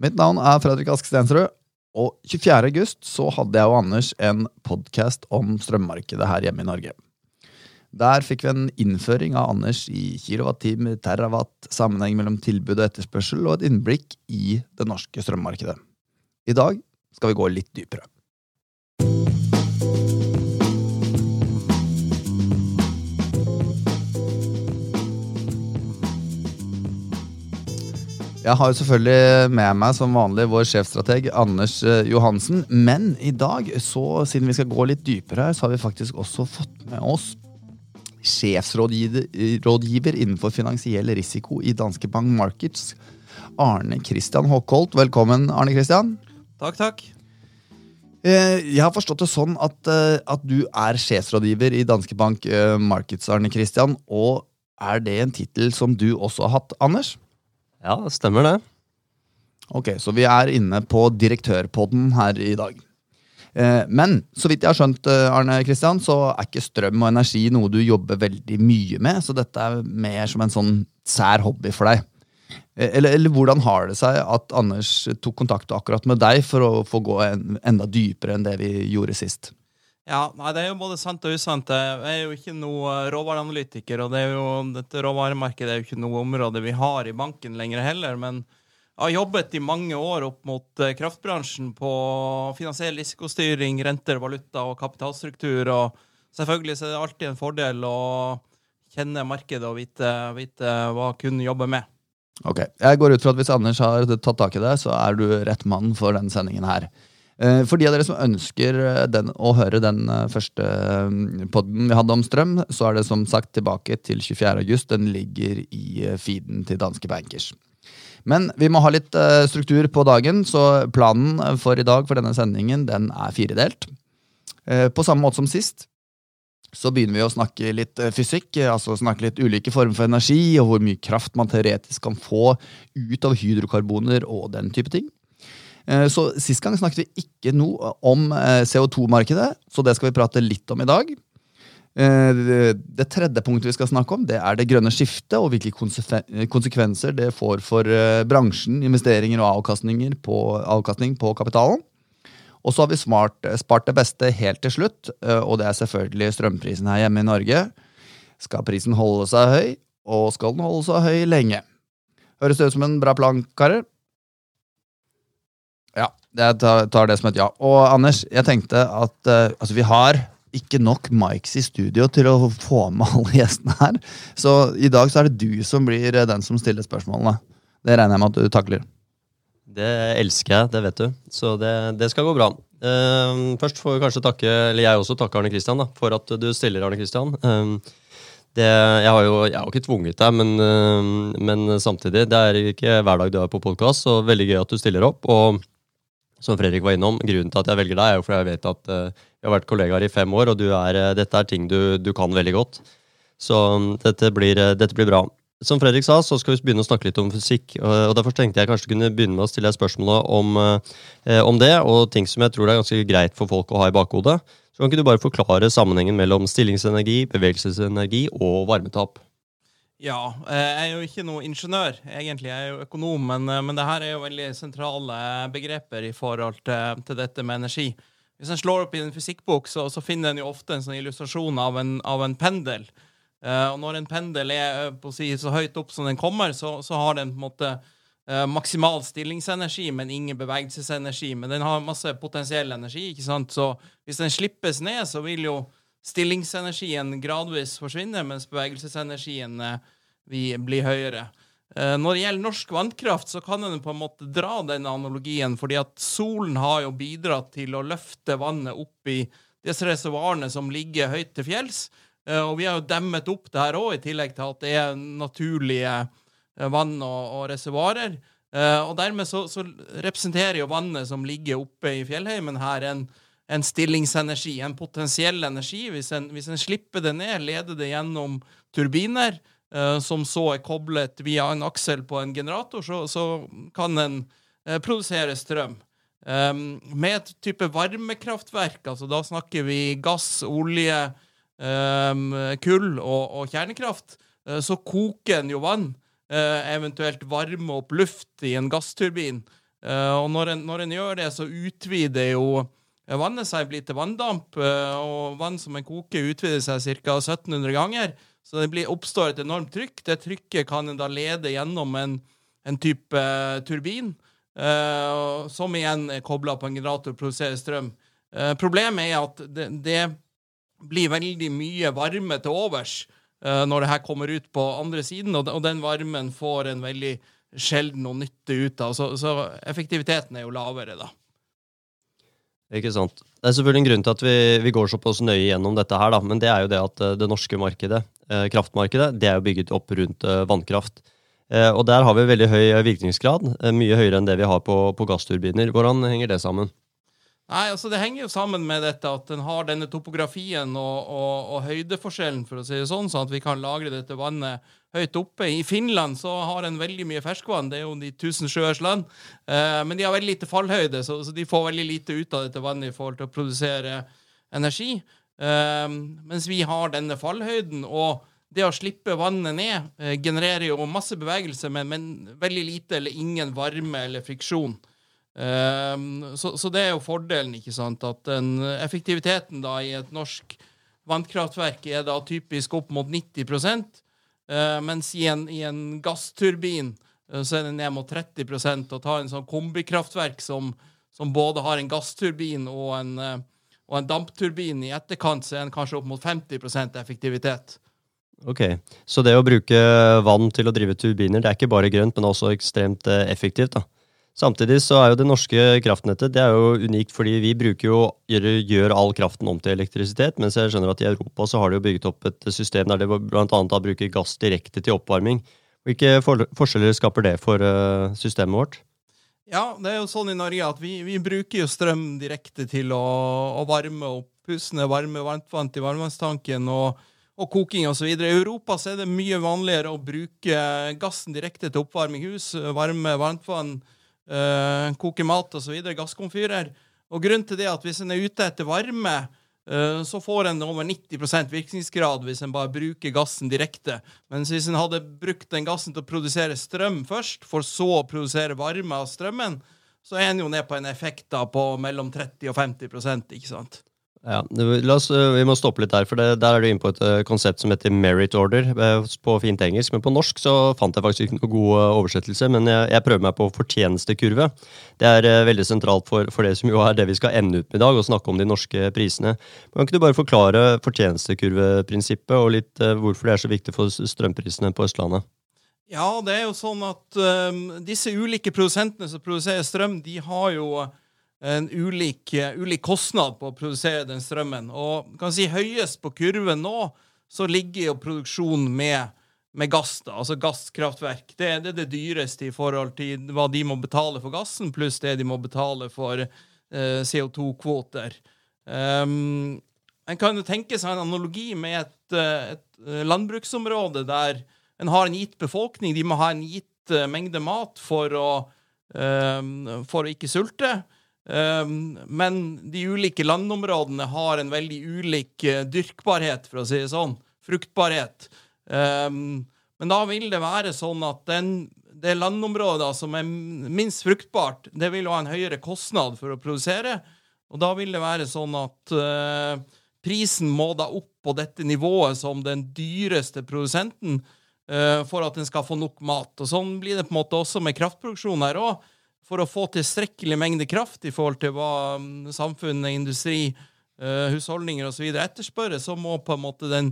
Mitt navn er Fredrik Ask Stensrud, og 24. august så hadde jeg og Anders en podkast om strømmarkedet her hjemme i Norge. Der fikk vi en innføring av Anders i kilowattime, terawatt, sammenheng mellom tilbud og etterspørsel, og et innblikk i det norske strømmarkedet. I dag skal vi gå litt dypere. Jeg har jo selvfølgelig med meg som vanlig vår sjefstrateg Anders eh, Johansen. Men i dag, så, siden vi skal gå litt dypere her, så har vi faktisk også fått med oss sjefsrådgiver innenfor finansiell risiko i Danske Bank Markets, Arne Christian Håkholt. Velkommen, Arne Christian. Takk, takk. Eh, jeg har forstått det sånn at, eh, at du er sjefsrådgiver i Danske Bank Markets, Arne Christian. Og er det en tittel som du også har hatt, Anders? Ja, det stemmer det. Ok, Så vi er inne på direktørpodden her i dag. Eh, men så vidt jeg har skjønt, eh, Arne Kristian, så er ikke strøm og energi noe du jobber veldig mye med. Så dette er mer som en sånn sær hobby for deg. Eh, eller, eller hvordan har det seg at Anders tok kontakt akkurat med deg for å få gå en, enda dypere enn det vi gjorde sist? Ja, nei, Det er jo både sant og usant. Jeg er jo ikke noe råvareanalytiker, og det er jo, dette råvaremarkedet er jo ikke noe område vi har i banken lenger heller. Men jeg har jobbet i mange år opp mot eh, kraftbransjen på finansiell risikostyring, renter, valuta og kapitalstruktur. Og selvfølgelig så er det alltid en fordel å kjenne markedet og vite, vite hva kunden jobber med. Ok, Jeg går ut fra at hvis Anders har tatt tak i det, så er du rett mann for den sendingen her. Eh, for de av dere som ønsker eh, den, å høre den eh, første podden vi hadde om strøm, så er det som sagt tilbake til 24. august. Den ligger i feeden til Danske Bankers. Men vi må ha litt struktur på dagen, så planen for i dag for denne sendingen den er firedelt. På samme måte som sist så begynner vi å snakke litt fysikk, altså snakke litt ulike former for energi, og hvor mye kraft man teoretisk kan få ut av hydrokarboner og den type ting. Eh, så Sist gang snakket vi ikke noe om eh, CO2-markedet, så det skal vi prate litt om i dag. Eh, det tredje punktet vi skal snakke om, det er det grønne skiftet og hvilke konsekvenser det får for bransjen, investeringer og avkastninger på, avkastning på kapitalen. Og så har vi smart, spart det beste helt til slutt, og det er selvfølgelig strømprisen her hjemme i Norge. Skal prisen holde seg høy, og skal den holde seg høy lenge? Høres det ut som en bra plan, karer? Jeg tar, det som et ja. Og Anders, jeg tenkte at uh, altså, vi har ikke nok mics i studio til å få med alle gjestene her. Så i dag så er det du som blir eh, den som stiller spørsmålene. Det regner jeg med at du takler. Det elsker jeg, det vet du. Så det, det skal gå bra. Uh, først får vi kanskje takke, eller jeg også takke Arne Kristian for at du stiller, Arne Kristian. Uh, det, jeg har jo jeg har ikke tvunget deg, men, uh, men, samtidig, det er ikke hver dag du er på podkast, så veldig gøy at du stiller opp. Og som Fredrik var innom, grunnen til at jeg velger deg, er jo fordi jeg vet at uh, vi har vært kollegaer i fem år, og er, uh, dette er ting du, du, kan veldig godt. Så um, dette, blir, uh, dette, blir, bra. Som Fredrik sa, så skal vi begynne å snakke litt om fysikk. og Derfor tenkte jeg kanskje kunne begynne med å stille deg spørsmål om, om, det, og ting som jeg tror er ganske greit for folk å ha i bakhodet. Så kan ikke du bare forklare sammenhengen mellom stillingsenergi, bevegelsesenergi og varmetap? Ja, eh, jeg er jo ikke noe ingeniør, egentlig. Jeg er jo økonom, men, eh, men det her er jo veldig sentrale begreper i forhold til, til dette med energi. Hvis en slår opp i en fysikkbok, så, så finner en jo ofte en sånn illustrasjon av en, av en pendel. Uh, og når en pendel er si, så høyt opp som den kommer, så, så har den på en måte maksimal stillingsenergi, men ingen bevegelsesenergi. Men den har masse potensiell energi, ikke sant? Så hvis den slippes ned, så vil jo stillingsenergien gradvis forsvinner, mens bevegelsesenergien blir vil bli høyere. Eh, når det gjelder norsk vannkraft, så kan en på en måte dra den analogien, fordi at solen har jo bidratt til å løfte vannet opp i disse reservoarene som ligger høyt til fjells. Eh, og vi har jo demmet opp det her òg, i tillegg til at det er naturlige vann og, og reservoarer. Og dermed så, så, representerer jo vannet som ligger oppe i fjellheimen her, en, en stillingsenergi, en potensiell energi. Hvis en, hvis en, slipper det ned, leder det gjennom turbiner, eh, som så er koblet via en aksel på en generator, så, så kan en eh, produsere strøm. Um, med et type varmekraftverk, altså da snakker vi gass, olje, um, kull og, og kjernekraft, uh, så koker en jo vann. eventuelt varme opp luft i en gassturbin. Uh, og når en, når en gjør det, så utvider jo vannet seg blir til vanndamp, eh, og vann som en koker, utvider seg ca. 1700 ganger. Så det blir, oppstår et enormt trykk. Det trykket kan en da lede gjennom en, en type uh, turbin, uh, som igjen er kobla på en generator og produserer strøm. Uh, problemet er at det, det, blir veldig mye varme til overs når det her kommer ut på andre siden, og, og den varmen får en veldig sjelden og nytte ut av. Så, så effektiviteten er jo lavere, da. Ikke sant. Det er selvfølgelig en grunn til at vi, vi, går såpass nøye gjennom dette her, da. Men det er jo det at eh, det norske markedet, eh, kraftmarkedet, det er jo bygget opp rundt eh, vannkraft. Og der har vi veldig høy virkningsgrad, mye høyere enn det vi har på, på gassturbiner. Hvordan henger det sammen? Nei, altså Det henger jo sammen med dette at den har denne topografien og, og, og høydeforskjellen, for å si det sånn, sånn at vi kan lagre dette vannet høyt oppe. I Finland så har en veldig mye ferskvann, det er jo de tusen sjøers land. Eh, men de har veldig lite fallhøyde, så, så, de får veldig lite ut av dette vannet i forhold til å produsere energi. Eh, mens vi har denne fallhøyden. og det å slippe vannet ned eh, genererer jo masse bevegelse, men, men, veldig lite eller ingen varme eller friksjon. Um, så, så, det er jo fordelen, ikke sant, at den effektiviteten da i et norsk vannkraftverk er da typisk opp mot 90 Uh, mens i en, i en gassturbin uh, så er det ned mot 30 Å ta en sånn kombikraftverk som, som, både har en gassturbin og en, uh, og en dampturbin i etterkant, så er den kanskje opp mot 50% effektivitet. Ok, Så det å bruke vann til å drive turbiner, det er ikke bare grønt, men også ekstremt effektivt? da? Samtidig så er jo det norske kraftnettet det er jo unikt fordi vi bruker jo, gjør, gjør all kraften om til elektrisitet, mens jeg skjønner at i Europa så har de jo bygget opp et system der de bl.a. bruker gass direkte til oppvarming. Hvilke for forskjeller skaper det for uh, systemet vårt? Ja, det er jo sånn i Norge at vi, vi bruker jo strøm direkte til å, å varme opp husene, varme varmtvann til varmtvannstanken og, og koking osv. I Europa så er det mye vanligere å bruke gassen direkte til oppvarming hus, varme varmtvann uh, koke mat osv. Gasskomfyrer. Og grunnen til det er at hvis en er ute etter varme, uh, så får en over 90% virkningsgrad hvis en bare bruker gassen direkte. Mens hvis en hadde brukt den gassen til å produsere strøm først, for så å produsere varme av strømmen, så er en jo ned på en effekt da på mellom 30 og 50% ikke sant? Ja, oss, eh, Vi må stoppe litt der, for det, der er du inne på et uh, konsept som heter merit order uh, på fint engelsk. Men på norsk så fant jeg faktisk ikke noen god oversettelse, men jeg, jeg, prøver meg på fortjenestekurve. Det er veldig sentralt for, for, det som jo er det vi skal ende ut med i dag, og snakke om de norske prisene. Kan ikke du bare forklare fortjenestekurveprinsippet, og litt hvorfor det er så viktig for strømprisene på Østlandet? Ja, det er jo sånn at disse ulike produsentene som produserer strøm, de har jo en ulik, ulik, kostnad på å produsere den strømmen. Og kan si høyest på kurven nå så ligger jo produksjonen med, med gass, da, altså gasskraftverk. Det, det, er det dyreste i forhold til hva de må betale for gassen, pluss det de må betale for eh, CO2-kvoter. Um, en kan jo tenke seg en analogi med et, eh, et landbruksområde der en har en gitt befolkning. De må ha en gitt uh, mengde mat for å, um, for å ikke sulte. Ehm, men de ulike landområdene har en veldig ulik eh, dyrkbarhet, for å si det sånn. Fruktbarhet. Ehm, men da vil det være sånn at den, det landområdet som er minst fruktbart, det vil ha en høyere kostnad for å produsere. Og da vil det være sånn at uh, prisen må da opp på dette nivået som den dyreste produsenten uh, for at den skal få nok mat. Og sånn blir det på en måte også med kraftproduksjon her òg for å få tilstrekkelig mengde kraft i forhold til hva samfunn, samfunnet, industri, uh, husholdninger osv. etterspør, så må på en måte den,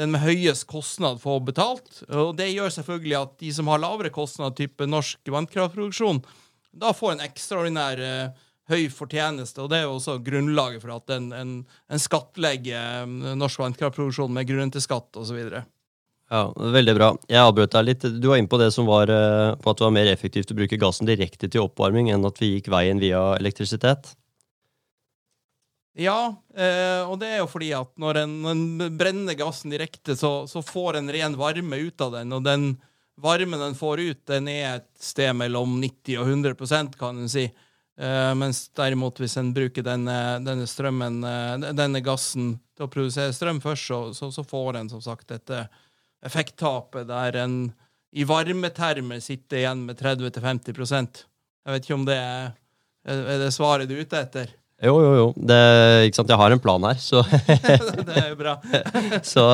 den, med høyest kostnad få betalt. Og det gjør selvfølgelig at de som har lavere kostnad, type norsk vannkraftproduksjon, da får en ekstraordinær uh, høy fortjeneste. Og det er jo også grunnlaget for at en, en, en skattlegger um, norsk vannkraftproduksjon med grunnrenteskatt osv. Ja, Veldig bra. Jeg avbrøt deg litt. Du var inne på det som var eh, på at det var mer effektivt å bruke gassen direkte til oppvarming enn at vi gikk veien via elektrisitet. Ja, eh, og det er jo fordi at når en, en brenner gassen direkte, så, får en ren varme ut av den. Og den varmen den får ut, den er et sted mellom 90 og 100% kan en si. Eh, mens derimot, hvis en bruker denne, denne strømmen, denne gassen til å produsere strøm først, så, så får en som sagt dette effekttapet der en i varme termer sitter igjen med 30-50% Jeg vet ikke om det er, er det svaret du er ute etter? Jo, jo, jo. Det, ikke sant? Jeg har en plan her, så det er jo bra. Så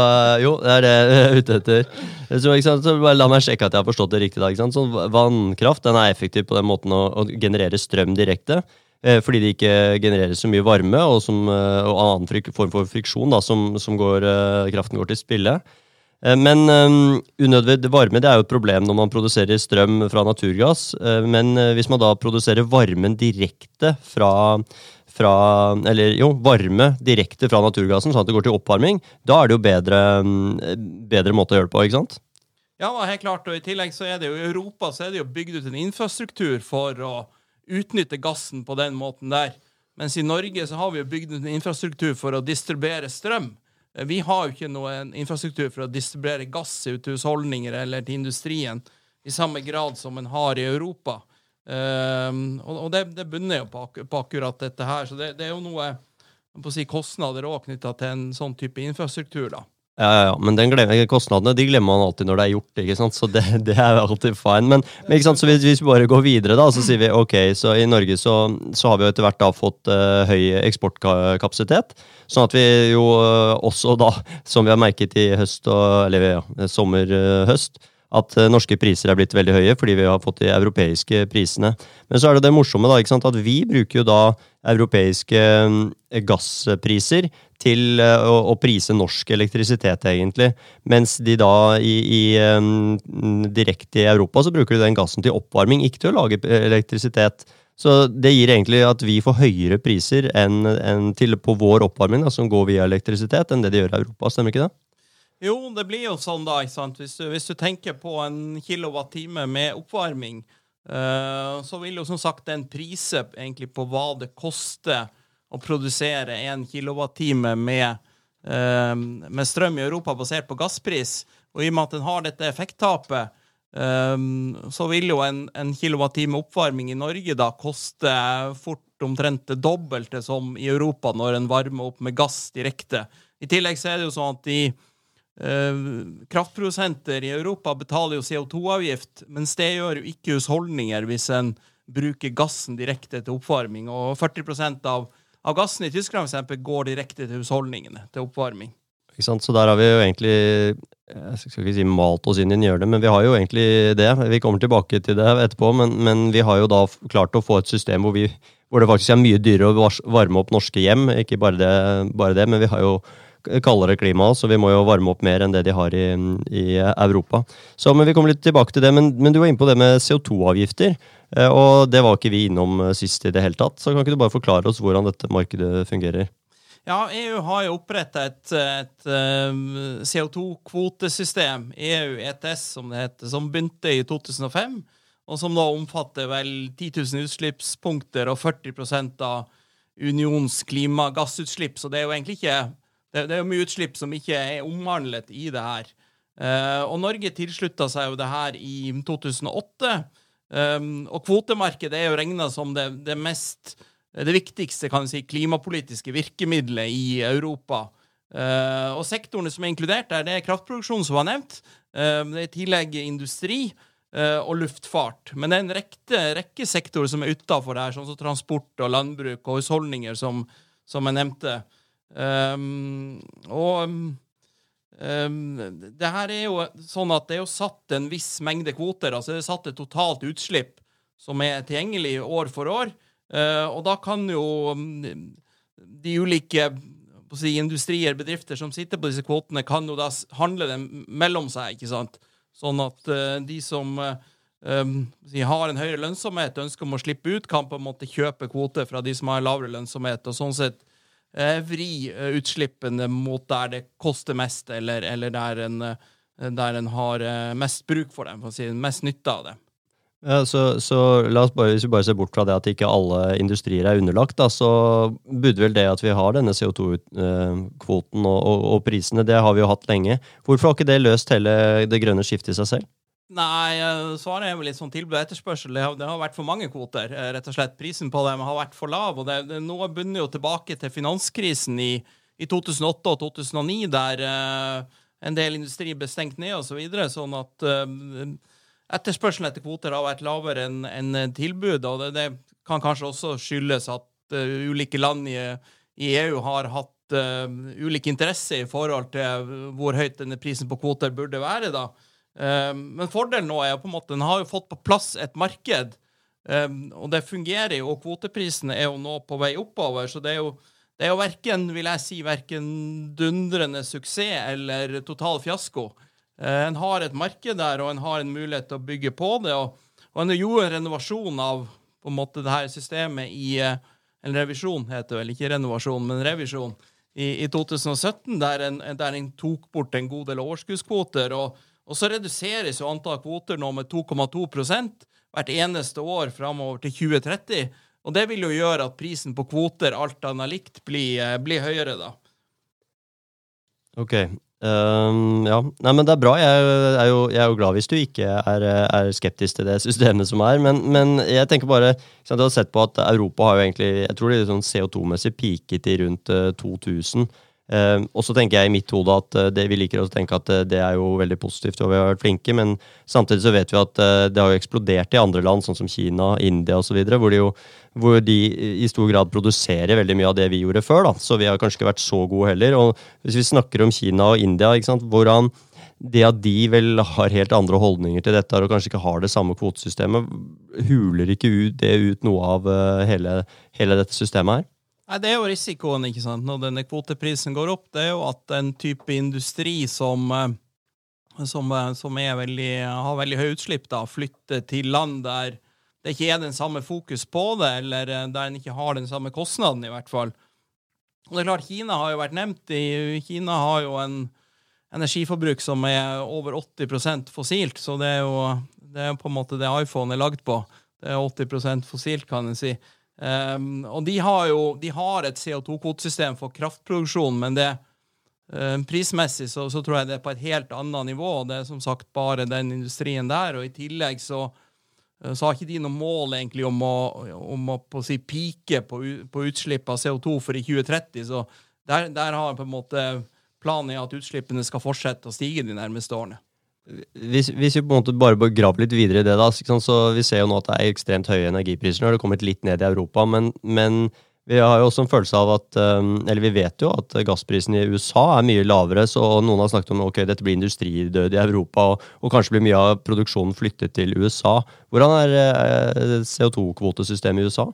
jo, det er det jeg er ute etter. Så, sant? så bare La meg sjekke at jeg har forstått det riktig. da, ikke sant? Så Vannkraft den er effektiv på den måten å, å generere strøm direkte. Eh, fordi det ikke genererer så mye varme og, som, eh, og annen form for friksjon da, som, som går, eh, kraften går til spille. Eh, men um, unødvendig varme det er jo et problem når man produserer strøm fra naturgass. Uh, men uh, hvis man da produserer varmen direkte fra, fra Eller jo, varme direkte fra naturgassen, sånn at det går til oppvarming, da er det jo bedre, um, bedre måte å gjøre det på, ikke sant? Ja, helt klart. Og i tillegg så er det jo i Europa så er det jo bygd ut en infrastruktur for å utnytte gassen på den måten der. Mens i Norge så har vi jo bygd ut en infrastruktur for å distribuere strøm. Eh, vi har jo ikke noen infrastruktur for å distribuere gass ut til husholdninger eller til industrien i samme grad som en har i Europa. Um, og, det, det bunner jo på, akkurat dette her. Så det, det er jo noe si, kostnader òg knytta til en sånn type infrastruktur. da. Ja, ja, ja, men glemmer, kostnadene de glemmer man alltid når det er gjort. ikke sant? Så det, det er alltid fine. Men, men ikke sant? Så hvis, hvis, vi bare går videre, da, så sier vi ok, så i Norge så, så har vi jo etter hvert da fått uh, høy eksportkapasitet. Sånn at vi jo uh, også da, som vi har merket i høst og eller ja, sommer-høst, uh, at norske priser er blitt veldig høye fordi vi har fått de europeiske prisene. Men så er det det morsomme da, ikke sant, at vi bruker jo da europeiske gasspriser til eh, å, å, prise norsk elektrisitet, egentlig. Mens de da i, i direkte i Europa så bruker de den gassen til oppvarming, ikke til å lage elektrisitet. Så det gir egentlig at vi får høyere priser enn, enn til, på vår oppvarming, da, som går via elektrisitet, enn det de gjør i Europa. Stemmer ikke det? Jo, det blir jo sånn, da. ikke sant? Hvis du, hvis du tenker på en kilowattime med oppvarming, uh, så vil jo som sagt den prise egentlig på hva det koster å produsere en kilowattime med, eh, med strøm i Europa basert på gasspris. Og i og med at den har dette effekttapet, eh, så vil jo en, en kilowattime oppvarming i Norge da koste fort omtrent det dobbelte som i Europa når en varmer opp med gass direkte. I tillegg så er det jo sånn at de uh, kraftprodusenter i Europa betaler jo CO2-avgift, mens det gjør jo ikke husholdninger hvis en bruker gassen direkte til oppvarming. Og 40% av av gassen i Tyskland for eksempel, går direkte til husholdningene, til oppvarming. Ikke sant? Så der har vi jo egentlig jeg skal ikke si malt oss inn i en hjørne, men vi har jo egentlig det. Vi kommer tilbake til det etterpå, men, men vi har jo da klart å få et system hvor, vi, hvor det faktisk er mye dyrere å varme opp norske hjem. Ikke bare det, bare det, men vi har jo kaldere klima, så vi må jo varme opp mer enn det de har i, i Europa. Så, men Vi kommer litt tilbake til det, men, men du var inne på det med CO2-avgifter. Eh, og det var ikke vi innom eh, sist i det hele tatt. Så kan ikke du bare forklare oss hvordan dette markedet fungerer? Ja, EU har jo oppretta et, et um, CO2-kvotesystem, EU ETS som det heter, som begynte i 2005, og som da omfatter vel 10 000 utslippspunkter og 40% av unionens klimagassutslipp. Så det er jo egentlig ikke det, det er jo mye utslipp som ikke er omhandlet i det her. Uh, og Norge tilslutta seg jo det her i 2008. Um, og kvotemarkedet er jo regna som det, det, mest det viktigste kan si, klimapolitiske virkemidlet i Europa. Uh, og sektorene som er inkludert der, det er kraftproduksjon, som var nevnt. Uh, det er i tillegg industri uh, og luftfart. Men det er en rekke, rekke sektorer som er utafor her, sånn som transport og landbruk og husholdninger, som, som jeg nevnte. Um, og Um, det her er jo sånn at det er jo satt en viss mengde kvoter. altså Det er satt et totalt utslipp som er tilgjengelig år for år. Uh, og da kan jo um, de ulike si, industrier, bedrifter som sitter på disse kvotene, kan jo da handle dem mellom seg. ikke sant? Sånn at uh, de som uh, um, har en høyere lønnsomhet, ønsker om å slippe ut, kan på en måte kjøpe kvoter fra de som har lavere lønnsomhet. og sånn sett vri eh, utslippene mot der det koster mest, eller, eller der, en, eh, der, en, har mest bruk for dem, for å si mest nytte av det. Ja, så, så, bare, Hvis vi bare ser bort fra det at ikke alle industrier er underlagt, da, så burde vel det at vi har denne CO2-kvoten og, og, og, prisene, det har vi jo hatt lenge. Hvorfor har ikke det løst hele det grønne skiftet i seg selv? Nei, eh, svaret er vel litt sånn tilbud og etterspørsel. Det har, det har, vært for mange kvoter. Eh, rett og slett. Prisen på dem har vært for lav. og det, det Noe bunner jo tilbake til finanskrisen i, i 2008 og 2009, der uh, en del industri ble stengt ned osv. Så videre, sånn at uh, etterspørselen etter kvoter har vært lavere enn en tilbud. Og det, det kan kanskje også skyldes at uh, ulike land i, i, EU har hatt uh, ulik interesse i forhold til hvor høyt denne prisen på kvoter burde være. da. Uh, men fordelen nå er jo på en måte den har jo fått på plass et marked. Um, og det fungerer jo, og kvoteprisene er jo nå på vei oppover. Så det er jo, det er jo verken, vil jeg si, verken dundrende suksess eller total fiasko. Uh, en har et marked der, og en har en mulighet til å bygge på det. Og, og en gjorde en renovasjon av på en måte det her systemet i uh, En revisjon heter det vel, ikke renovasjon, men revisjon. I, i 2017, der en, der en, tok bort en god del overskuddskvoter. Og, og så reduseres jo antall kvoter nå med 2,2% hvert eneste år framover til 2030. Og det vil jo gjøre at prisen på kvoter alt annet likt blir, eh, blir høyere, da. Ok. Um, ja. Nei, men det er bra. Jeg er, jo, jeg er jo, glad hvis du ikke er, er, skeptisk til det systemet som er. Men, men jeg tenker bare Du har sett på at Europa har jo egentlig Jeg tror det er sånn CO2-messig peaket i rundt uh, 2000. Uh, og så tenker jeg i mitt hode at uh, det, vi liker å tenke at uh, det er jo veldig positivt, og vi har vært flinke, men samtidig så vet vi at eh, det har jo eksplodert i andre land, sånn som Kina, India osv., hvor, hvor de i stor grad produserer veldig mye av det vi gjorde før. da, Så vi har kanskje ikke vært så gode heller. Og hvis vi snakker om Kina og India, ikke sant, hvordan det at de vel har helt andre holdninger til dette og kanskje ikke har det samme kvotesystemet, huler ikke ut, det ut noe av hele, hele dette systemet her? Nei, Det er jo risikoen ikke sant, når denne kvoteprisen går opp. Det er jo at en type industri som, eh, som, eh, som veldig, har veldig høye utslipp, da, flytter til land der det ikke er den samme fokus på det, eller eh, der en ikke har den samme kostnaden, i hvert fall. Og det er klart, Kina har jo vært nevnt. I, Kina har jo en energiforbruk som er over 80% fossilt, så det er jo det er på en måte det iPhone er lagd på. Det er 80% fossilt, kan en si. Um, og de har jo de har et CO2-kvotesystem for kraftproduksjon, men det um, prismessig så, så, tror jeg det er på et helt annet nivå. Det er som sagt bare den industrien der. Og i tillegg så, uh, så har ikke de noe mål egentlig om å, om å på å si, pike på, på utslipp av CO2 for i 2030. Så der, der har på en måte planen at utslippene skal fortsette å stige de nærmeste årene. Hvis, hvis, vi på en måte bare graver litt videre i det, da, så Vi ser jo nå at det er ekstremt høye energipriser. Nå har det kommet litt ned i Europa, men, men vi har jo også en følelse av at um, Eller vi vet jo at gassprisen i USA er mye lavere, så noen har snakket om ok, dette blir industridød i Europa, og, og kanskje blir mye av produksjonen flyttet til USA. Hvordan er eh, CO2-kvotesystemet i USA?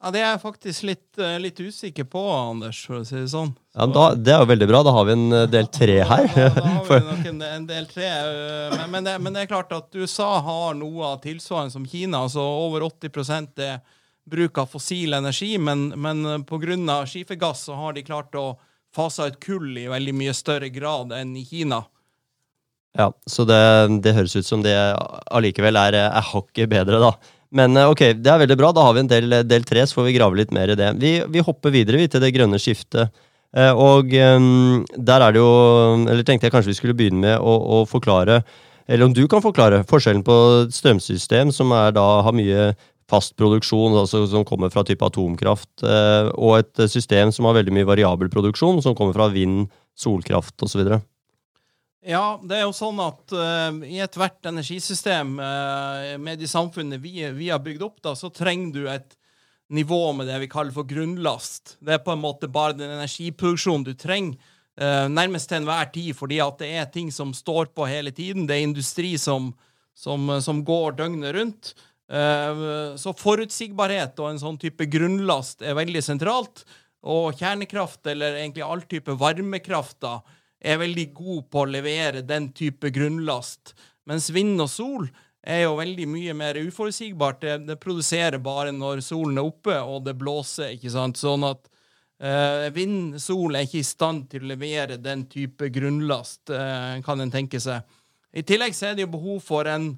Ja, Det er jeg faktisk litt, eh, litt, usikker på, Anders, for å si det sånn. Så, ja, da, Det er jo veldig bra. Da har vi en eh, del tre her. Ja, da, har vi nok en, en del tre. Eh, men, men, det, men, det, er klart at USA har noe av tilsvarende som Kina. altså Over 80 er bruk av fossil energi. Men, men pga. skifergass så har de klart å fase ut kull i veldig mye større grad enn i Kina. Ja, så det, det høres ut som det allikevel er, er hakket bedre, da. Men eh, ok, det er veldig bra. Da har vi en del, del tre, så får vi grave litt mer i det. Vi, vi hopper videre vi, til det grønne skiftet. Eh, og um, der er det jo Eller tenkte jeg kanskje vi skulle begynne med å, å, forklare, eller om du kan forklare, forskjellen på et strømsystem som da har mye fast produksjon, altså som kommer fra type atomkraft, eh, og et system som har veldig mye variabel produksjon, som kommer fra vind, solkraft osv. Ja, det er jo sånn at uh, i ethvert energisystem uh, med de samfunnene vi, vi, har bygd opp, da, så trenger du et nivå med det vi kaller for grunnlast. Det er på en måte bare den energiproduksjonen du trenger uh, nærmest til enhver tid, fordi at det er ting som står på hele tiden. Det er industri som, som, som går døgnet rundt. så forutsigbarhet og en sånn type grunnlast er veldig sentralt. Og kjernekraft, eller egentlig all type varmekraft, da, er veldig god på å levere den type grunnlast. Mens vind og sol er jo veldig mye mer uforutsigbart. Det, det produserer bare når solen er oppe og det blåser, ikke sant. Sånn at uh, vind, sol er ikke i stand til å levere den type grunnlast, uh, kan en tenke seg. I tillegg så er det jo behov for en,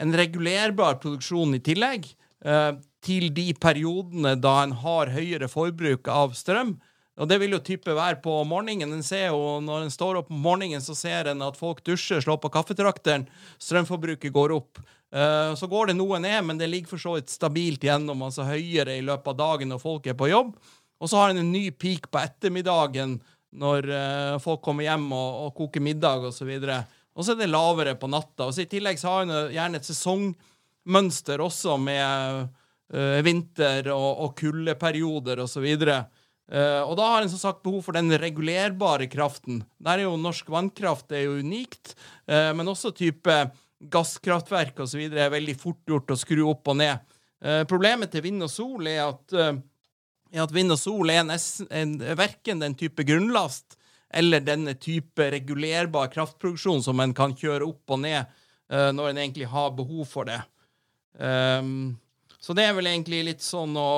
en regulerbar produksjon i tillegg. Uh, til de periodene da en har høyere forbruk av strøm. Og det vil jo type være på morgenen. En ser jo, Når en står opp om morgenen, så ser en at folk dusjer, slår på kaffetrakteren, strømforbruket går opp. Uh, så går det noe ned, men det ligger for så vidt stabilt gjennom, altså høyere i løpet av dagen når folk er på jobb. Og så har en en ny peak på ettermiddagen når uh, folk kommer hjem og, og koker middag osv. og så er det lavere på natta. Og så I tillegg så har en gjerne et sesongmønster også med uh, vinter- og, og kuldeperioder osv. Uh, og da har en som sagt behov for den regulerbare kraften. Der er jo norsk vannkraft det er jo unikt, uh, men også type gasskraftverk osv. er veldig fort gjort å skru opp og ned. Uh, problemet til vind og sol er at, er at vind og sol er nesten, verken den type grunnlast eller denne type regulerbar kraftproduksjon som en kan kjøre opp og ned når en egentlig har behov for det. Um, så det er vel egentlig litt sånn å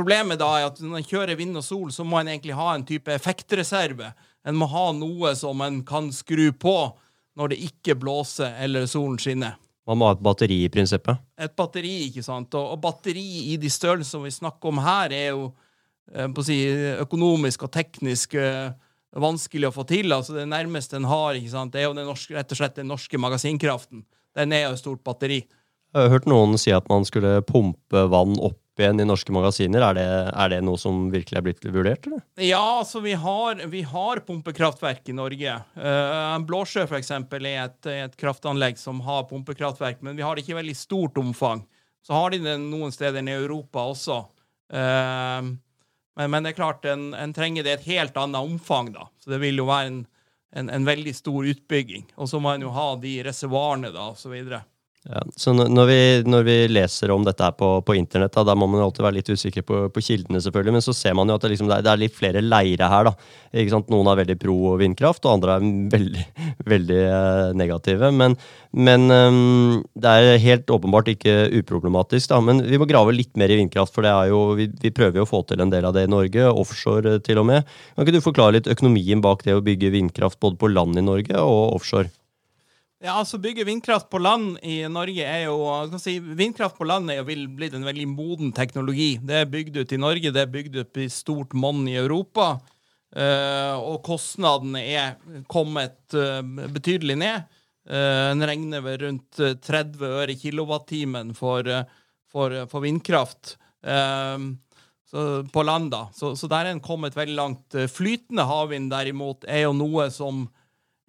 Problemet da er at når en kjører vind og sol, så må en egentlig ha en type effektreserve. En må ha noe som en kan skru på når det ikke blåser eller solen skinner. Man må ha et batteri i prinsippet? Et batteri, ikke sant. Og, og batteri i de størrelsene vi snakker om her, er jo eh, si, økonomisk og teknisk eh, vanskelig å få til. Altså Det nærmeste en har, ikke sant, det er jo den norske, rett og slett den norske magasinkraften. Den er jo et stort batteri. Jeg har hørt noen si at man skulle pumpe vann opp igjen i norske magasiner. Er det, er det noe som virkelig er blitt vurdert? Eller? Ja, altså vi har, vi har pumpekraftverk i Norge. Uh, Blåsjø for eksempel, er et, et, kraftanlegg som har pumpekraftverk, men vi har det ikke i veldig stort omfang. Så har de det noen steder i Europa også. Uh, men, men, det er klart, en, en, trenger det et helt annet omfang, da. Så det vil jo være en, en, en veldig stor utbygging. Og så må en jo ha de reservoarene, da, videre. Ja, så når vi, når vi, leser om dette her på, på internett, da, da, må man alltid være litt usikker på, på, kildene, selvfølgelig, men så ser man jo at det, liksom, det, er, litt flere leire her. da. Noen er veldig pro vindkraft, og andre er veldig, veldig eh, negative. Men, men um, det er helt åpenbart ikke uproblematisk. da, Men vi må grave litt mer i vindkraft, for jo, vi, vi prøver jo å få til en del av det i Norge, offshore eh, til og med. Kan ikke du forklare litt økonomien bak det å bygge vindkraft både på land i Norge og offshore? Ja, altså Bygge vindkraft på land i Norge er jo si, Vindkraft på land er jo blitt en veldig moden teknologi. Det er bygd ut i Norge, det er bygd ut i stort monn i Europa. Uh, og kostnadene er kommet uh, betydelig ned. Uh, en regner ved rundt 30 øre kilowattimen for, for, for, vindkraft på land. da. Så, så der er en kommet veldig langt. Flytende havvind derimot er jo noe som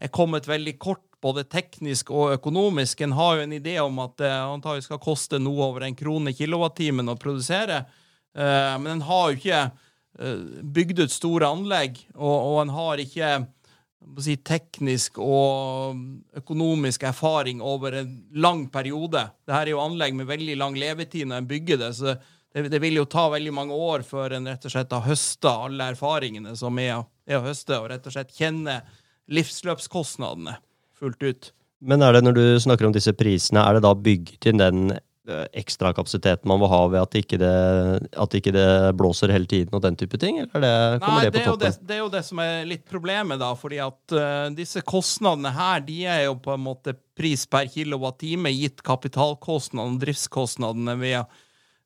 er kommet veldig kort både teknisk og økonomisk. En har jo en idé om at det antagelig skal koste noe over en krone kilowattimen å produsere, uh, men en har jo ikke uh, bygd ut store anlegg, og, en har ikke si, teknisk og økonomisk erfaring over en lang periode. Dette er jo anlegg med veldig lang levetid når en bygger det. så det, det, vil jo ta veldig mange år før en rett og slett har høsta alle erfaringene som er, er å høste, og rett og slett kjenne livsløpskostnadene fullt ut. Men er det når du snakker om disse prisene, er det da bygget inn den ekstrakapasiteten ekstra kapasiteten man må ha ved at ikke det, at ikke det blåser hele tiden og den type ting? Eller det, kommer Nei, det på toppen? Det, det, er jo det som er litt problemet, da. fordi at uh, disse kostnadene her, de er jo på en måte pris per kilowattime gitt kapitalkostnadene og driftskostnadene ved,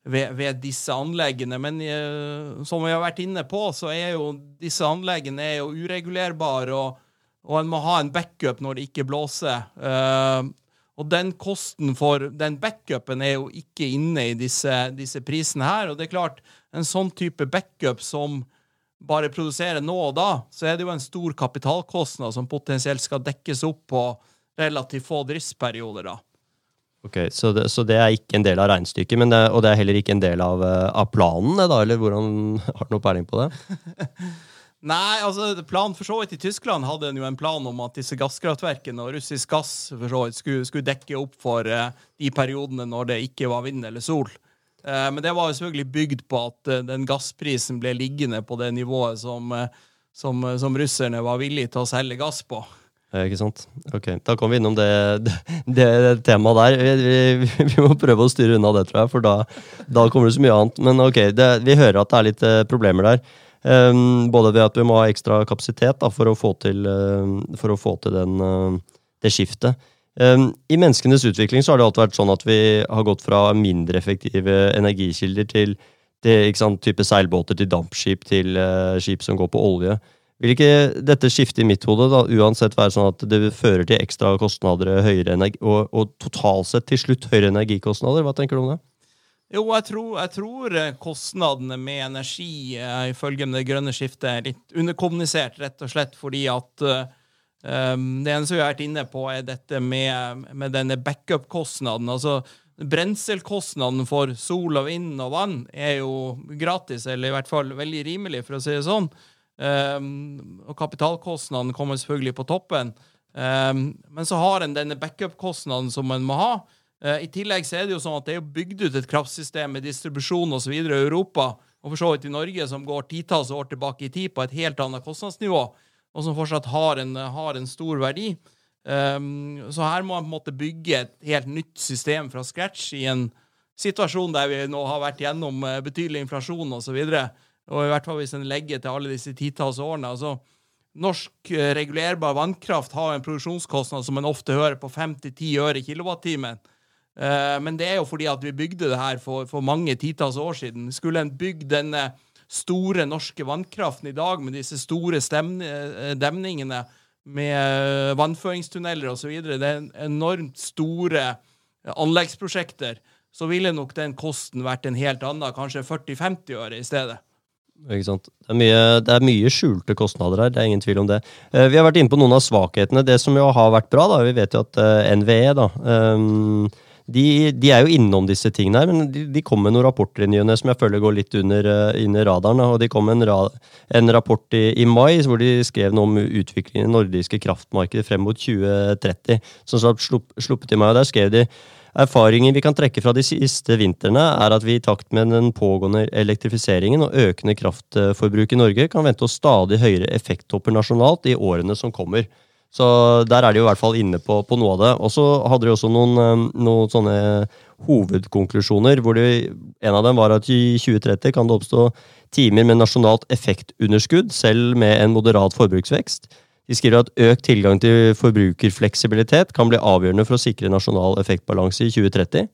ved, ved, disse anleggene. Men uh, som vi har vært inne på, så er jo disse anleggene er jo uregulerbare. og og en må ha en backup når det ikke blåser. Uh, og den kosten for den backupen er jo ikke inne i disse, disse, prisene her. Og det er klart, en sånn type backup som bare produserer nå og da, så er det jo en stor kapitalkostnad som potensielt skal dekkes opp på relativt få driftsperioder, da. Ok, Så det, så det er ikke en del av regnestykket, det, og det er heller ikke en del av, eh, av planen, da, eller hvordan Har du noe peiling på det? Nei, altså planen for så vidt i Tyskland hadde en jo en plan om at disse gasskraftverkene og russisk gass for så vidt skulle, skulle dekke opp for uh, de periodene når det ikke var vind eller sol. Uh, men det var jo selvfølgelig bygd på at uh, den gassprisen ble liggende på det nivået som, som, som, russerne var villige til å selge gass på. Ikke sant. Ok, Da kom vi innom det, det, det temaet der. Vi, vi, vi, må prøve å styre unna det, tror jeg, for da, da kommer det så mye annet. Men ok, det, vi hører at det er litt problemer der. Um, både ved at vi må ha ekstra kapasitet da, for, å få til, uh, å få til den, uh, det skiftet. Um, I menneskenes utvikling så har det alltid vært sånn at vi har gått fra mindre effektive energikilder til, til sant, type seilbåter til dampskip til uh, skip som går på olje. Vil ikke dette skifte i mitt hode da, uansett være sånn at det fører til ekstra kostnader høyere energi, og, og totalt sett til slutt høyere energikostnader? Hva tenker du om det? Jo, jeg tror, jeg tror, eh, kostnadene med energi uh, ifølge det grønne skiftet er litt underkommunisert, rett og slett fordi at uh, Um, det eneste vi har vært inne på, er dette med, med denne backup-kostnaden. Altså Brenselkostnaden for sol og vind og vann er jo gratis, eller i hvert fall veldig rimelig, for å si det sånn. Um, og kapitalkostnaden kommer selvfølgelig på toppen. Um, men så har en denne backup-kostnaden som en må ha. Uh, I tillegg så er det jo sånn at det er bygd ut et kraftsystem med distribusjon osv. i Europa, og for så vidt i Norge, som går titalls år tilbake i tid på et helt annet kostnadsnivå og som fortsatt har en, har en stor verdi. Um, så her må man på en måte bygge et helt nytt system fra scratch i en situasjon der vi nå har vært gjennom eh, betydelig inflasjon osv. Og, så og i hvert fall hvis en legger til alle disse titalls årene. altså Norsk eh, regulerbar vannkraft har en produksjonskostnad som en ofte hører på 5-10 øre kilowattimen. Uh, men det er jo fordi at vi bygde det her for, for mange titalls år siden. Skulle en bygd denne store norske vannkraften i dag, med disse store eh, demningene med eh, vannføringstunneler osv. Det er enormt store eh, anleggsprosjekter. Så ville nok den kosten vært en helt annen, kanskje 40-50 øre i stedet. Ikke sant? Det er, mye, det er, mye, skjulte kostnader her, det er ingen tvil om det. Vi har vært inne på noen av svakhetene. Det som jo har vært bra, da, vi vet jo at NVE da, um, de, de, er jo innom disse tingene her, men de, de kom med noen rapporter i nyene som jeg føler går litt under, under radaren. og De kom med en, ra, en rapport i, i, mai hvor de skrev noe om utviklingen i nordiske kraftmarkedet frem mot 2030. som slupp, sluppet i mai, og Der skrev de Erfaringen vi kan trekke fra de siste vintrene, er at vi i takt med den pågående elektrifiseringen og økende kraftforbruk i Norge kan vente oss stadig høyere effekttopper nasjonalt i årene som kommer. Så der er de jo i hvert fall inne på, på noe av det. Og så hadde de også noen, eh, noen sånne hovedkonklusjoner. hvor de, En av dem var at i 2030 kan det oppstå timer med nasjonalt effektunderskudd, selv med en moderat forbruksvekst. De skriver at økt tilgang til forbrukerfleksibilitet kan bli avgjørende for å sikre nasjonal effektbalanse i 2030.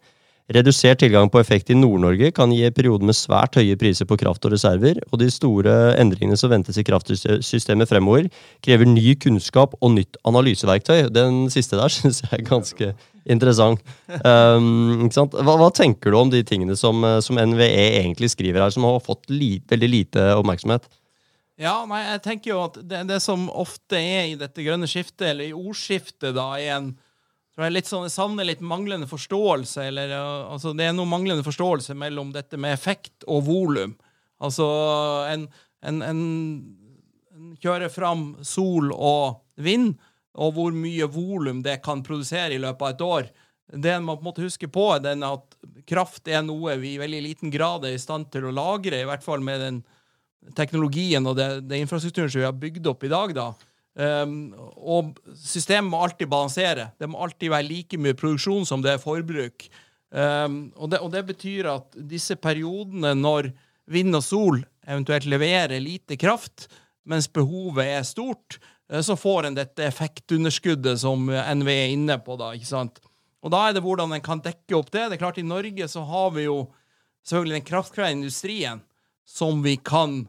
Redusert tilgang på effekt i Nord-Norge kan gi perioder med svært høye priser på kraft og reserver, og de store endringene som ventes i kraftsystemet fremover, krever ny kunnskap og nytt analyseverktøy. Den siste der syns jeg er ganske interessant. Um, hva, hva, tenker du om de tingene som, som, NVE egentlig skriver her, som har fått li, veldig lite oppmerksomhet? Ja, nei, jeg tenker jo at det, det som ofte er i dette grønne skiftet, eller i ordskiftet, da, er en tror jeg litt sånn, jeg savner litt manglende forståelse. Eller, altså, det er noe manglende forståelse mellom dette med effekt og volum. Altså, en, en, en, en, kjører fram sol og vind, og hvor mye volum det kan produsere i løpet av et år. Det man på en måte husker på, er at kraft er noe vi i veldig liten grad er i stand til å lagre, i hvert fall med den teknologien og det infrastrukturen som vi har bygd opp i dag. da. Um, og systemet må alltid balansere. Det må alltid være like mye produksjon som det er forbruk. Um, og, det, og, det, betyr at disse periodene når vind og sol eventuelt leverer lite kraft, mens behovet er stort, uh, så får en dette effektunderskuddet som NVE er inne på. da, ikke sant? Og da er det hvordan en kan dekke opp det. Det er klart I Norge så har vi jo selvfølgelig den kraftkrevende industrien som vi kan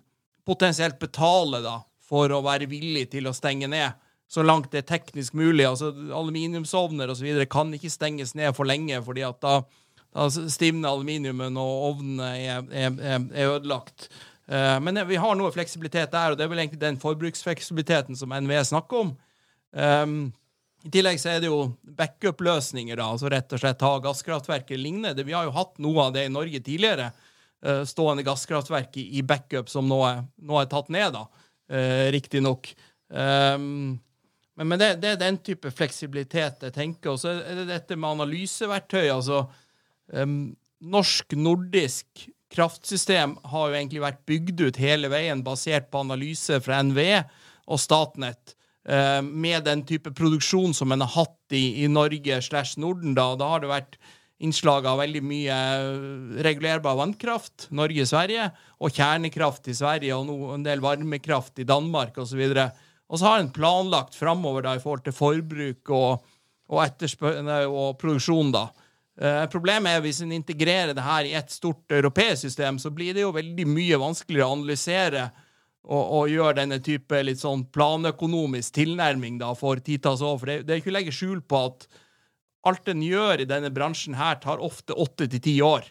potensielt betale da for å være villig til å stenge ned så langt det er teknisk mulig. Altså, Aluminiumsovner osv. kan ikke stenges ned for lenge, fordi at da, da stivner aluminiumen, og ovnene er, er, er ødelagt. Uh, men vi har noe fleksibilitet der, og det er vel egentlig den forbruksfleksibiliteten som NVE snakker om. Um, I tillegg så er det jo backup-løsninger, da, altså rett og slett ha gasskraftverk eller lignende. Vi har jo hatt noe av det i Norge tidligere. Uh, stående gasskraftverk i backup som nå er, nå er tatt ned. da eh, riktignok. Um, men, men det, det, er den type fleksibilitet jeg tenker. Og så er det dette med analyseverktøy. altså um, Norsk, nordisk kraftsystem har jo egentlig vært bygd ut hele veien basert på analyse fra NVE og Statnett. Uh, med den type produksjon som en har hatt i, i Norge slash Norden. Da, da har det vært innslag av veldig mye regulerbar vannkraft, Norge-Sverige, og kjernekraft i Sverige og no, en del varmekraft i Danmark osv. Og, og så har en planlagt framover i forhold til forbruk og, og, og produksjon. da. Eh, problemet er hvis en integrerer det her i et stort europeisk system, så blir det jo veldig mye vanskeligere å analysere og, og gjøre denne type litt sånn planøkonomisk tilnærming da for titalls år. For det, det er ikke å legge skjul på at alt en gjør i denne bransjen her, tar ofte åtte til ti år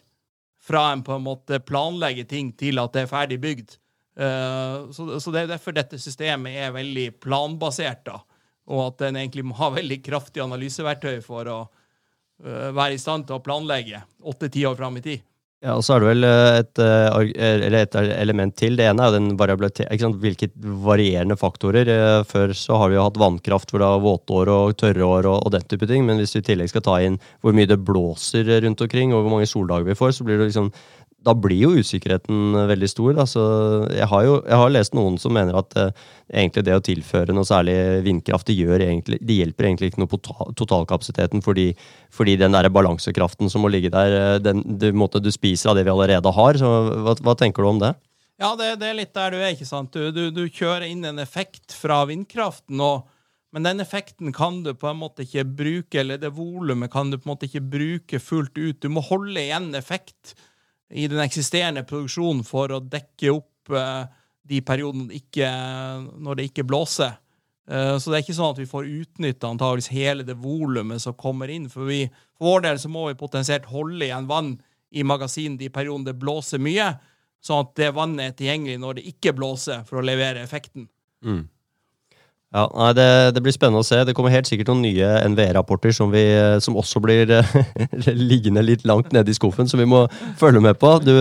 fra en på en måte planlegger ting til at det er ferdig bygd. Uh, så, det er derfor dette systemet er veldig planbasert. da. og at den egentlig må ha veldig kraftig analyseverktøy for å uh, være i stand til å planlegge åtte-ti år fram i tid. Ja, og så er det vel et, et, element til. Det ene er den. Hvilke varierende faktorer. Før så har vi jo hatt vannkraft hvor det er våtår og tørrår og, og den type ting. Men hvis vi i tillegg skal ta inn hvor mye det blåser rundt omkring, og hvor mange soldager vi får, så blir det liksom da blir jo usikkerheten veldig stor. Altså, jeg, har jo jeg har lest noen som mener at eh, egentlig det å tilføre noe særlig vindkraft det, gjør egentlig, det hjelper egentlig ikke noe på totalkapasiteten, fordi, fordi den der balansekraften som må ligge der, eh, den, du, måte, du spiser av det vi allerede har. Så hva, hva tenker du om det? Ja, det, det, er litt der du er. ikke sant? Du, du, du kjører inn en effekt fra vindkraften. og men den effekten kan du på en måte ikke bruke, eller det volumet kan du på en måte ikke bruke fullt ut. Du må holde igjen effekt i den eksisterende produksjonen for å dekke opp uh, de periodene når det ikke blåser. Uh, så det er ikke sånn at vi får utnytta antageligvis hele det volumet som kommer inn. For, vi, for vår del så må vi potensielt holde igjen vann i magasinet de periodene det blåser mye, sånn at det vannet er tilgjengelig når det ikke blåser, for å levere effekten. Mm. Ja, nei, det, det, blir spennende å se. Det kommer helt sikkert noen nye NVE-rapporter som, som, også blir liggende litt langt nede i skuffen, som vi må følge med på. Du,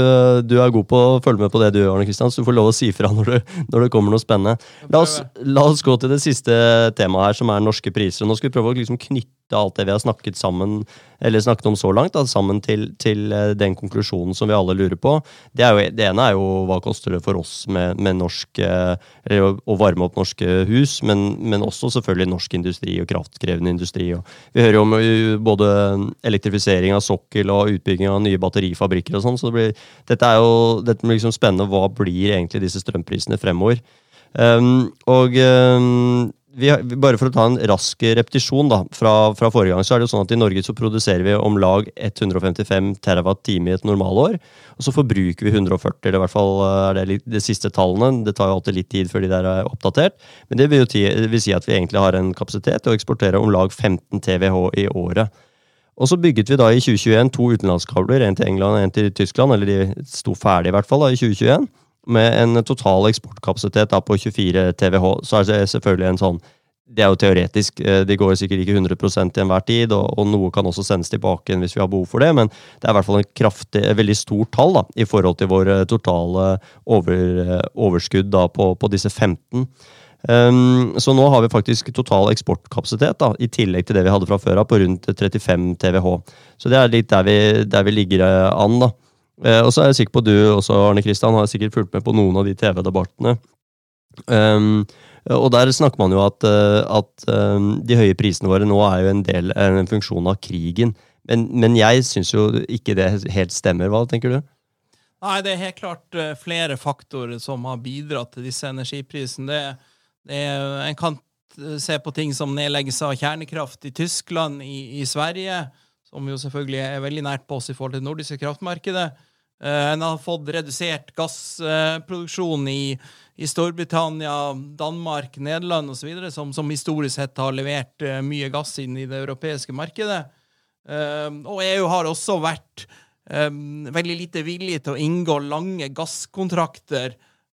du, er god på å følge med på det du, Arne Kristian, så du får lov å si fra når når det kommer noe spennende. La oss, la oss, gå til det siste temaet her, som er norske priser. Nå skal vi prøve å liksom knytte alt det vi har snakket sammen snakket om så langt, da, sammen til, til, eh, den konklusjonen som vi alle lurer på. Det, jo, det, ene er jo hva koster det for oss med, med norsk eh, eller å, varme opp norske hus, men, men, også selvfølgelig norsk industri og kraftkrevende industri. Og vi hører jo om eh, både elektrifisering av sokkel og utbygging av nye batterifabrikker og sånn, så det blir, dette er jo dette blir liksom spennende. Hva blir egentlig disse strømprisene fremover? Um, og um, vi, bare for å ta en rask repetisjon da, fra, fra, forrige gang, så er det jo sånn at i Norge så produserer vi om lag 155 terawatt-time i et normalår. Og så forbruker vi 140, eller i hvert fall eh, er det de siste tallene. Det tar jo alltid litt tid før de der er oppdatert. Men det vil jo vil si at vi egentlig har en kapasitet til å eksportere om lag 15 TWh i året. Og så bygget vi da i 2021 to utenlandskabler, en til England og en til Tyskland. Eller de sto ferdig i hvert fall da, i 2021 med en total eksportkapasitet da, på 24 TWh, så er det selvfølgelig en sånn det er jo teoretisk. Eh, de går sikkert ikke 100 til enhver tid, og, og, noe kan også sendes tilbake hvis vi har behov for det, men det er i hvert fall en kraftig, veldig stort tall da, i forhold til vår eh, totale over, eh, overskudd da, på, på, disse 15. Um, så nå har vi faktisk total eksportkapasitet, da, i tillegg til det vi hadde fra før av, på rundt 35 TWh. Så det er litt der vi, der vi ligger an. da. Eh, og så er jeg sikker på du også, Arne Kristian, har sikkert fulgt med på noen av de TV-debattene. Um, og der snakker man jo at, eh, at um, de høye prisene våre nå er jo en, del, en funksjon av krigen. Men, men jeg syns jo ikke det helt stemmer. Hva tenker du? Nei, det er helt klart uh, flere faktorer som har bidratt til disse energiprisene. Det, det er, en kan se på ting som nedleggelse av kjernekraft i Tyskland, i, i Sverige, som jo selvfølgelig er veldig nært på oss i forhold til det nordiske kraftmarkedet. Eh, en har fått redusert gassproduksjon i, i, Storbritannia, Danmark, Nederland osv., som, som historisk sett har levert eh, mye gass inn i det europeiske markedet. Eh, og EU har også vært veldig lite villig til å inngå lange gasskontrakter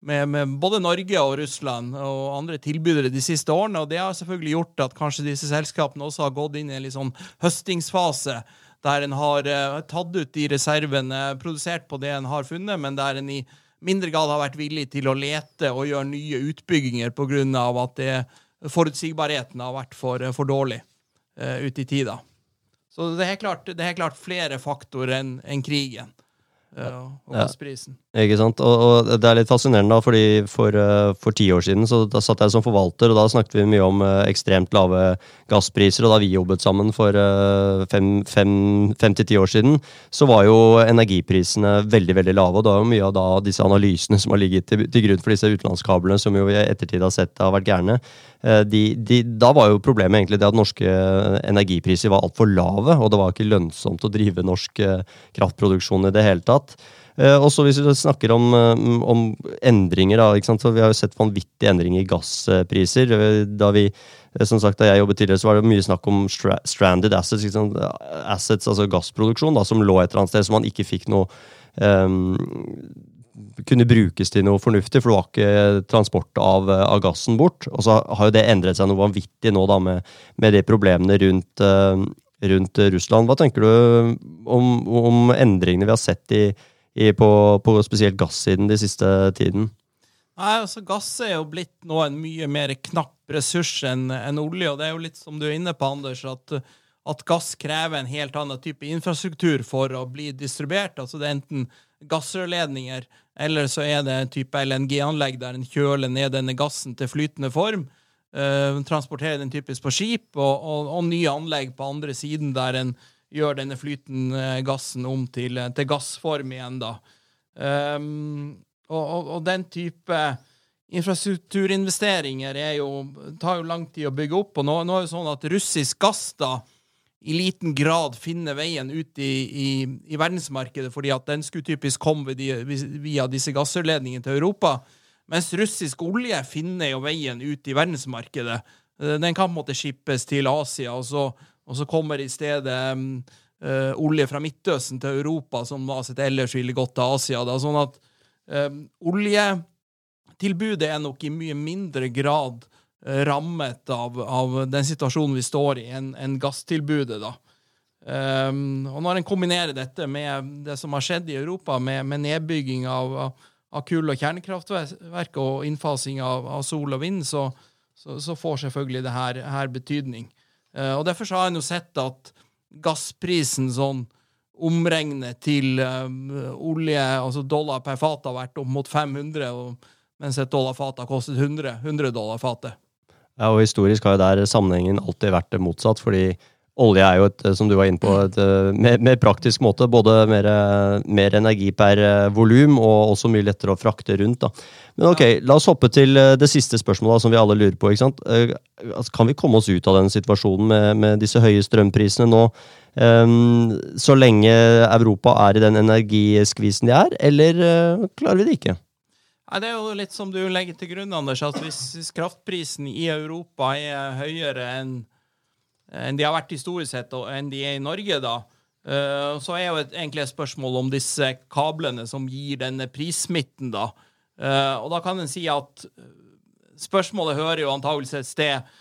med, med, både Norge og Russland og andre tilbydere de siste årene. Og det har selvfølgelig gjort at kanskje disse selskapene også har gått inn i en litt sånn høstingsfase der en har uh, tatt ut de reservene, produsert på det en har funnet, men der en i mindre grad har vært villig til å lete og gjøre nye utbygginger pga. at det, forutsigbarheten har vært for, for dårlig uh, ut i tida. Så det er klart, det er klart flere faktorer enn en krigen og gassprisen. Ja, ikke sant. Og, og, det er litt fascinerende, da, fordi for, uh, for ti år siden så da satt jeg som forvalter, og da snakket vi mye om uh, ekstremt lave gasspriser. Og da vi jobbet sammen for uh, fem, fem, fem til ti år siden, så var jo energiprisene veldig veldig lave. Og da er jo mye av da, disse analysene som har ligget til, til grunn for disse utenlandskablene, som jo i ettertid har sett har vært gærne. De, de, da var jo problemet egentlig det at norske energipriser var altfor lave, og det var ikke lønnsomt å drive norsk kraftproduksjon i det hele tatt. Uh, og så Hvis vi snakker om, om endringer da, Vi har jo sett vanvittige endringer i gasspriser. Da vi, som sagt, da jeg jobbet tidligere, så var det mye snakk om stra stranded assets. assets, altså gassproduksjon, da, som lå et eller annet sted, så man ikke fikk noe um, kunne brukes til noe fornuftig, for det var ikke transport av, av gassen bort. Og så har jo det endret seg noe vanvittig nå da med, med de problemene rundt, rundt Russland. Hva tenker du om, om endringene vi har sett i, i, på, på, spesielt gassiden de siste tiden? Nei, altså Gass er jo blitt nå en mye mer knapp ressurs enn en olje. og Det er jo litt som du er inne på, Anders, at, at, gass krever en helt annen type infrastruktur for å bli distribuert. altså Det er enten gassrørledninger, eller så er det en type LNG-anlegg der en kjøler ned denne gassen til flytende form. Uh, transporterer den typisk på skip, og, og, og, nye anlegg på andre siden der en gjør denne flytende gassen om til, til gassform igjen. da. Um, og, og, den type infrastrukturinvesteringer jo, tar jo lang tid å bygge opp. og nå, nå, er det sånn at russisk gass da i liten grad finner veien ut i, i, i verdensmarkedet, fordi at den skulle typisk komme via disse gassrørledningene til Europa. Mens russisk olje finner jo veien ut i verdensmarkedet. Eh, den kan på en måte skippes til Asia, og så, og så kommer i stedet um, uh, olje fra Midtøsten til Europa, som uansett ellers ville gått til Asia. Da. Sånn at um, oljetilbudet er nok i mye mindre grad rammet av, av, den situasjonen vi står i, enn en gasstilbudet. da. Um, og når en kombinerer dette med det som har skjedd i Europa, med, med nedbygging av, av kull- og kjernekraftverk og innfasing av, av, sol og vind, så, så, så får selvfølgelig det her, her betydning. Uh, og Derfor har en jo sett at gassprisen sånn omregnet til um, olje, altså dollar per fat, har vært opp mot 500, og, mens et dollar fat har kostet 100, 100 dollar fatet. Ja, og Historisk har jo der sammenhengen alltid vært det motsatt. fordi Olje er jo et, som du var inne på, et eh, mer, mer praktisk måte. Både mer, mer energi per eh, volum og også mye lettere å frakte rundt. Da. Men ok, la oss hoppe til eh, det siste spørsmålet som vi alle lurer på. ikke sant? Altså, kan vi komme oss ut av den situasjonen med, med disse høye strømprisene nå? Um, så lenge Europa er i den energiskvisen de er, eller uh, klarer vi det ikke? Nei, Det er jo litt som du legger til grunn, Anders, at hvis, kraftprisen i Europa er høyere enn enn de har vært historisk sett, og enn de er i Norge, da. Uh, så er jo egentlig et spørsmål om disse kablene som gir denne prissmitten, da. Uh, og da kan en si at eh, spørsmålet hører jo antakelig et sted,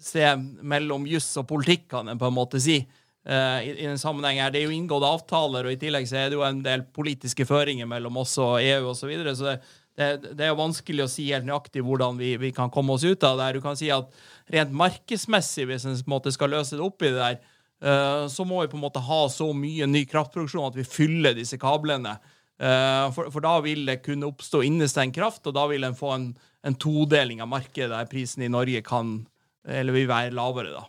sted mellom juss og politikk, kan en på en måte si. I, i den sammenheng her. Det er jo inngått avtaler, og i tillegg så er det jo en del politiske føringer mellom oss og EU osv. Så, videre, så det, det, det, er jo vanskelig å si helt nøyaktig hvordan vi, vi, kan komme oss ut av det. Du kan si at rent markedsmessig, hvis en måte skal løse det opp i det der, uh, så må vi på en måte ha så mye ny kraftproduksjon at vi fyller disse kablene. Uh, for, for, da vil det kunne oppstå innestengt kraft, og da vil en få en, en todeling av markedet der prisen i Norge kan, eller vil være lavere. da.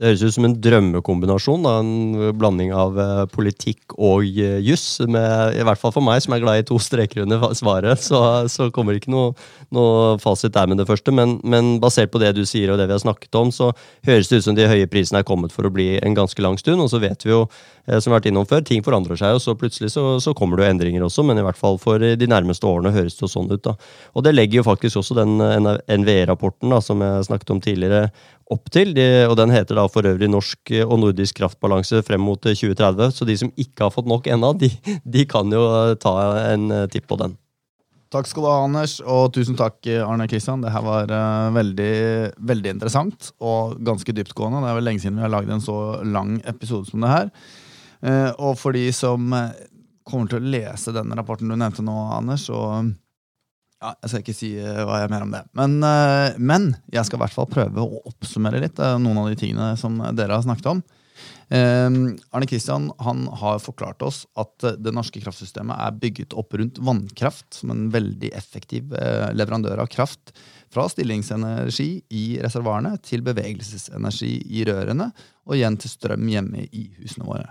Det høres ut som en drømmekombinasjon. Da. En blanding av uh, politikk og uh, juss. I hvert fall for meg, som er glad i to streker under svaret, så, så kommer det ikke noe, noe, fasit der med det første. Men, men, basert på det du sier og det vi har snakket om, så høres det ut som de høye prisene er kommet for å bli en ganske lang stund. Og så vet vi jo, uh, som vi har vært innom før, ting forandrer seg, og så plutselig så, så kommer det jo endringer også. Men i hvert fall for de nærmeste årene høres det jo sånn ut. da. Og det legger jo faktisk også den NVE-rapporten som jeg snakket om tidligere, opp til. Og Den heter da for øvrig Norsk og nordisk kraftbalanse frem mot 2030. Så de som ikke har fått nok ennå, de, de, kan jo ta en eh, tipp på den. Takk skal du ha, Anders, og tusen takk, Arne Kristian. Det her var uh, veldig, veldig interessant og ganske dyptgående. Det er vel lenge siden vi har lagd en så lang episode som det her. Uh, og for de som kommer til å lese denne rapporten du nevnte nå, Anders, og ja, Jeg skal ikke si uh, hva jeg mener om det. Men, uh, men, jeg skal i hvert fall prøve å oppsummere litt uh, noen av de tingene som dere har snakket om. Arne Kristian han har forklart oss at det norske kraftsystemet er bygget opp rundt vannkraft som en veldig effektiv leverandør av kraft. Fra stillingsenergi i reservoarene til bevegelsesenergi i rørene, og igjen til strøm hjemme i husene våre.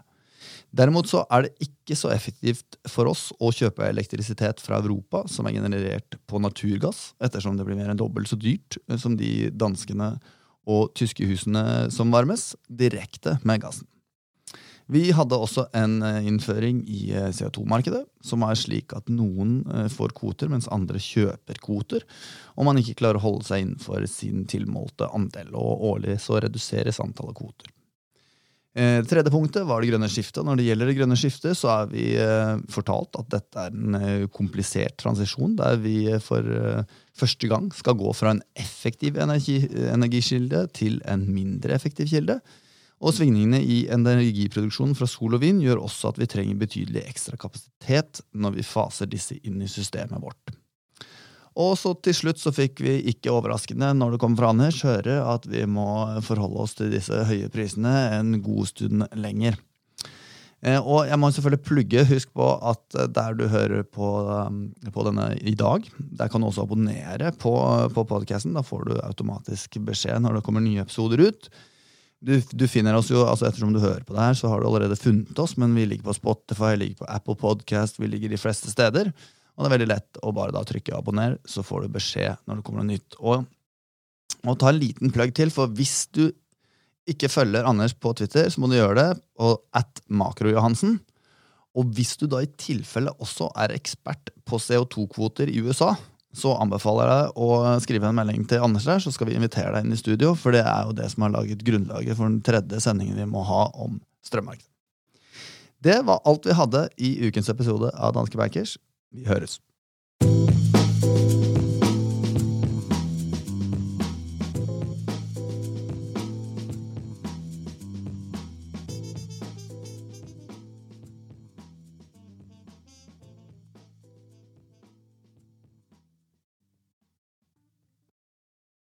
Derimot så er det ikke så effektivt for oss å kjøpe elektrisitet fra Europa som er generert på naturgass, ettersom det blir mer enn dobbelt så dyrt eh, som de danskene og tyske husene som varmes, direkte med gassen. Vi hadde også en eh, innføring i eh, CO2-markedet, som er slik at noen får kvoter, mens andre kjøper kvoter, og man ikke klarer å holde seg innenfor sin tilmålte andel. Og årlig så reduseres antallet kvoter. Eh, tredje punktet var det grønne skiftet. Når det gjelder det grønne skiftet, så er vi eh, fortalt at dette er en eh, komplisert transisjon, der vi eh, for eh, første gang skal gå fra en effektiv energi, energikilde til en mindre effektiv kilde. Og svingningene i energiproduksjonen fra sol og vind gjør også at vi trenger betydelig ekstra kapasitet når vi faser disse inn i systemet vårt. Og så til slutt så fikk vi, ikke overraskende når det kom fra Anders, høre at vi må forholde oss til disse høye prisene en god stund lenger. Eh, og jeg må selvfølgelig plugge. Husk på at der du hører på, um, på denne i dag, der kan du også abonnere på, på podkasten. Da får du automatisk beskjed når det kommer nye episoder ut. Du, du, finner oss jo, altså Ettersom du hører på det her, så har du allerede funnet oss, men vi ligger på Spotify, ligger på Apple Podcast, vi ligger de fleste steder. Og det er veldig lett å bare da trykke abonner, så får du beskjed når det kommer noe nytt. Og, og ta en liten plugg til, for hvis du ikke følger Anders på Twitter, så må du gjøre det og at makrojohansen. Og hvis du da i tilfelle også er ekspert på CO2-kvoter i USA, så anbefaler jeg deg å skrive en melding til Anders der, så skal vi invitere deg inn i studio, for det er jo det som har laget grunnlaget for den tredje sendingen vi må ha om strømmarkedet. Det var alt vi hadde i ukens episode av Danske Bankers. Vi høres.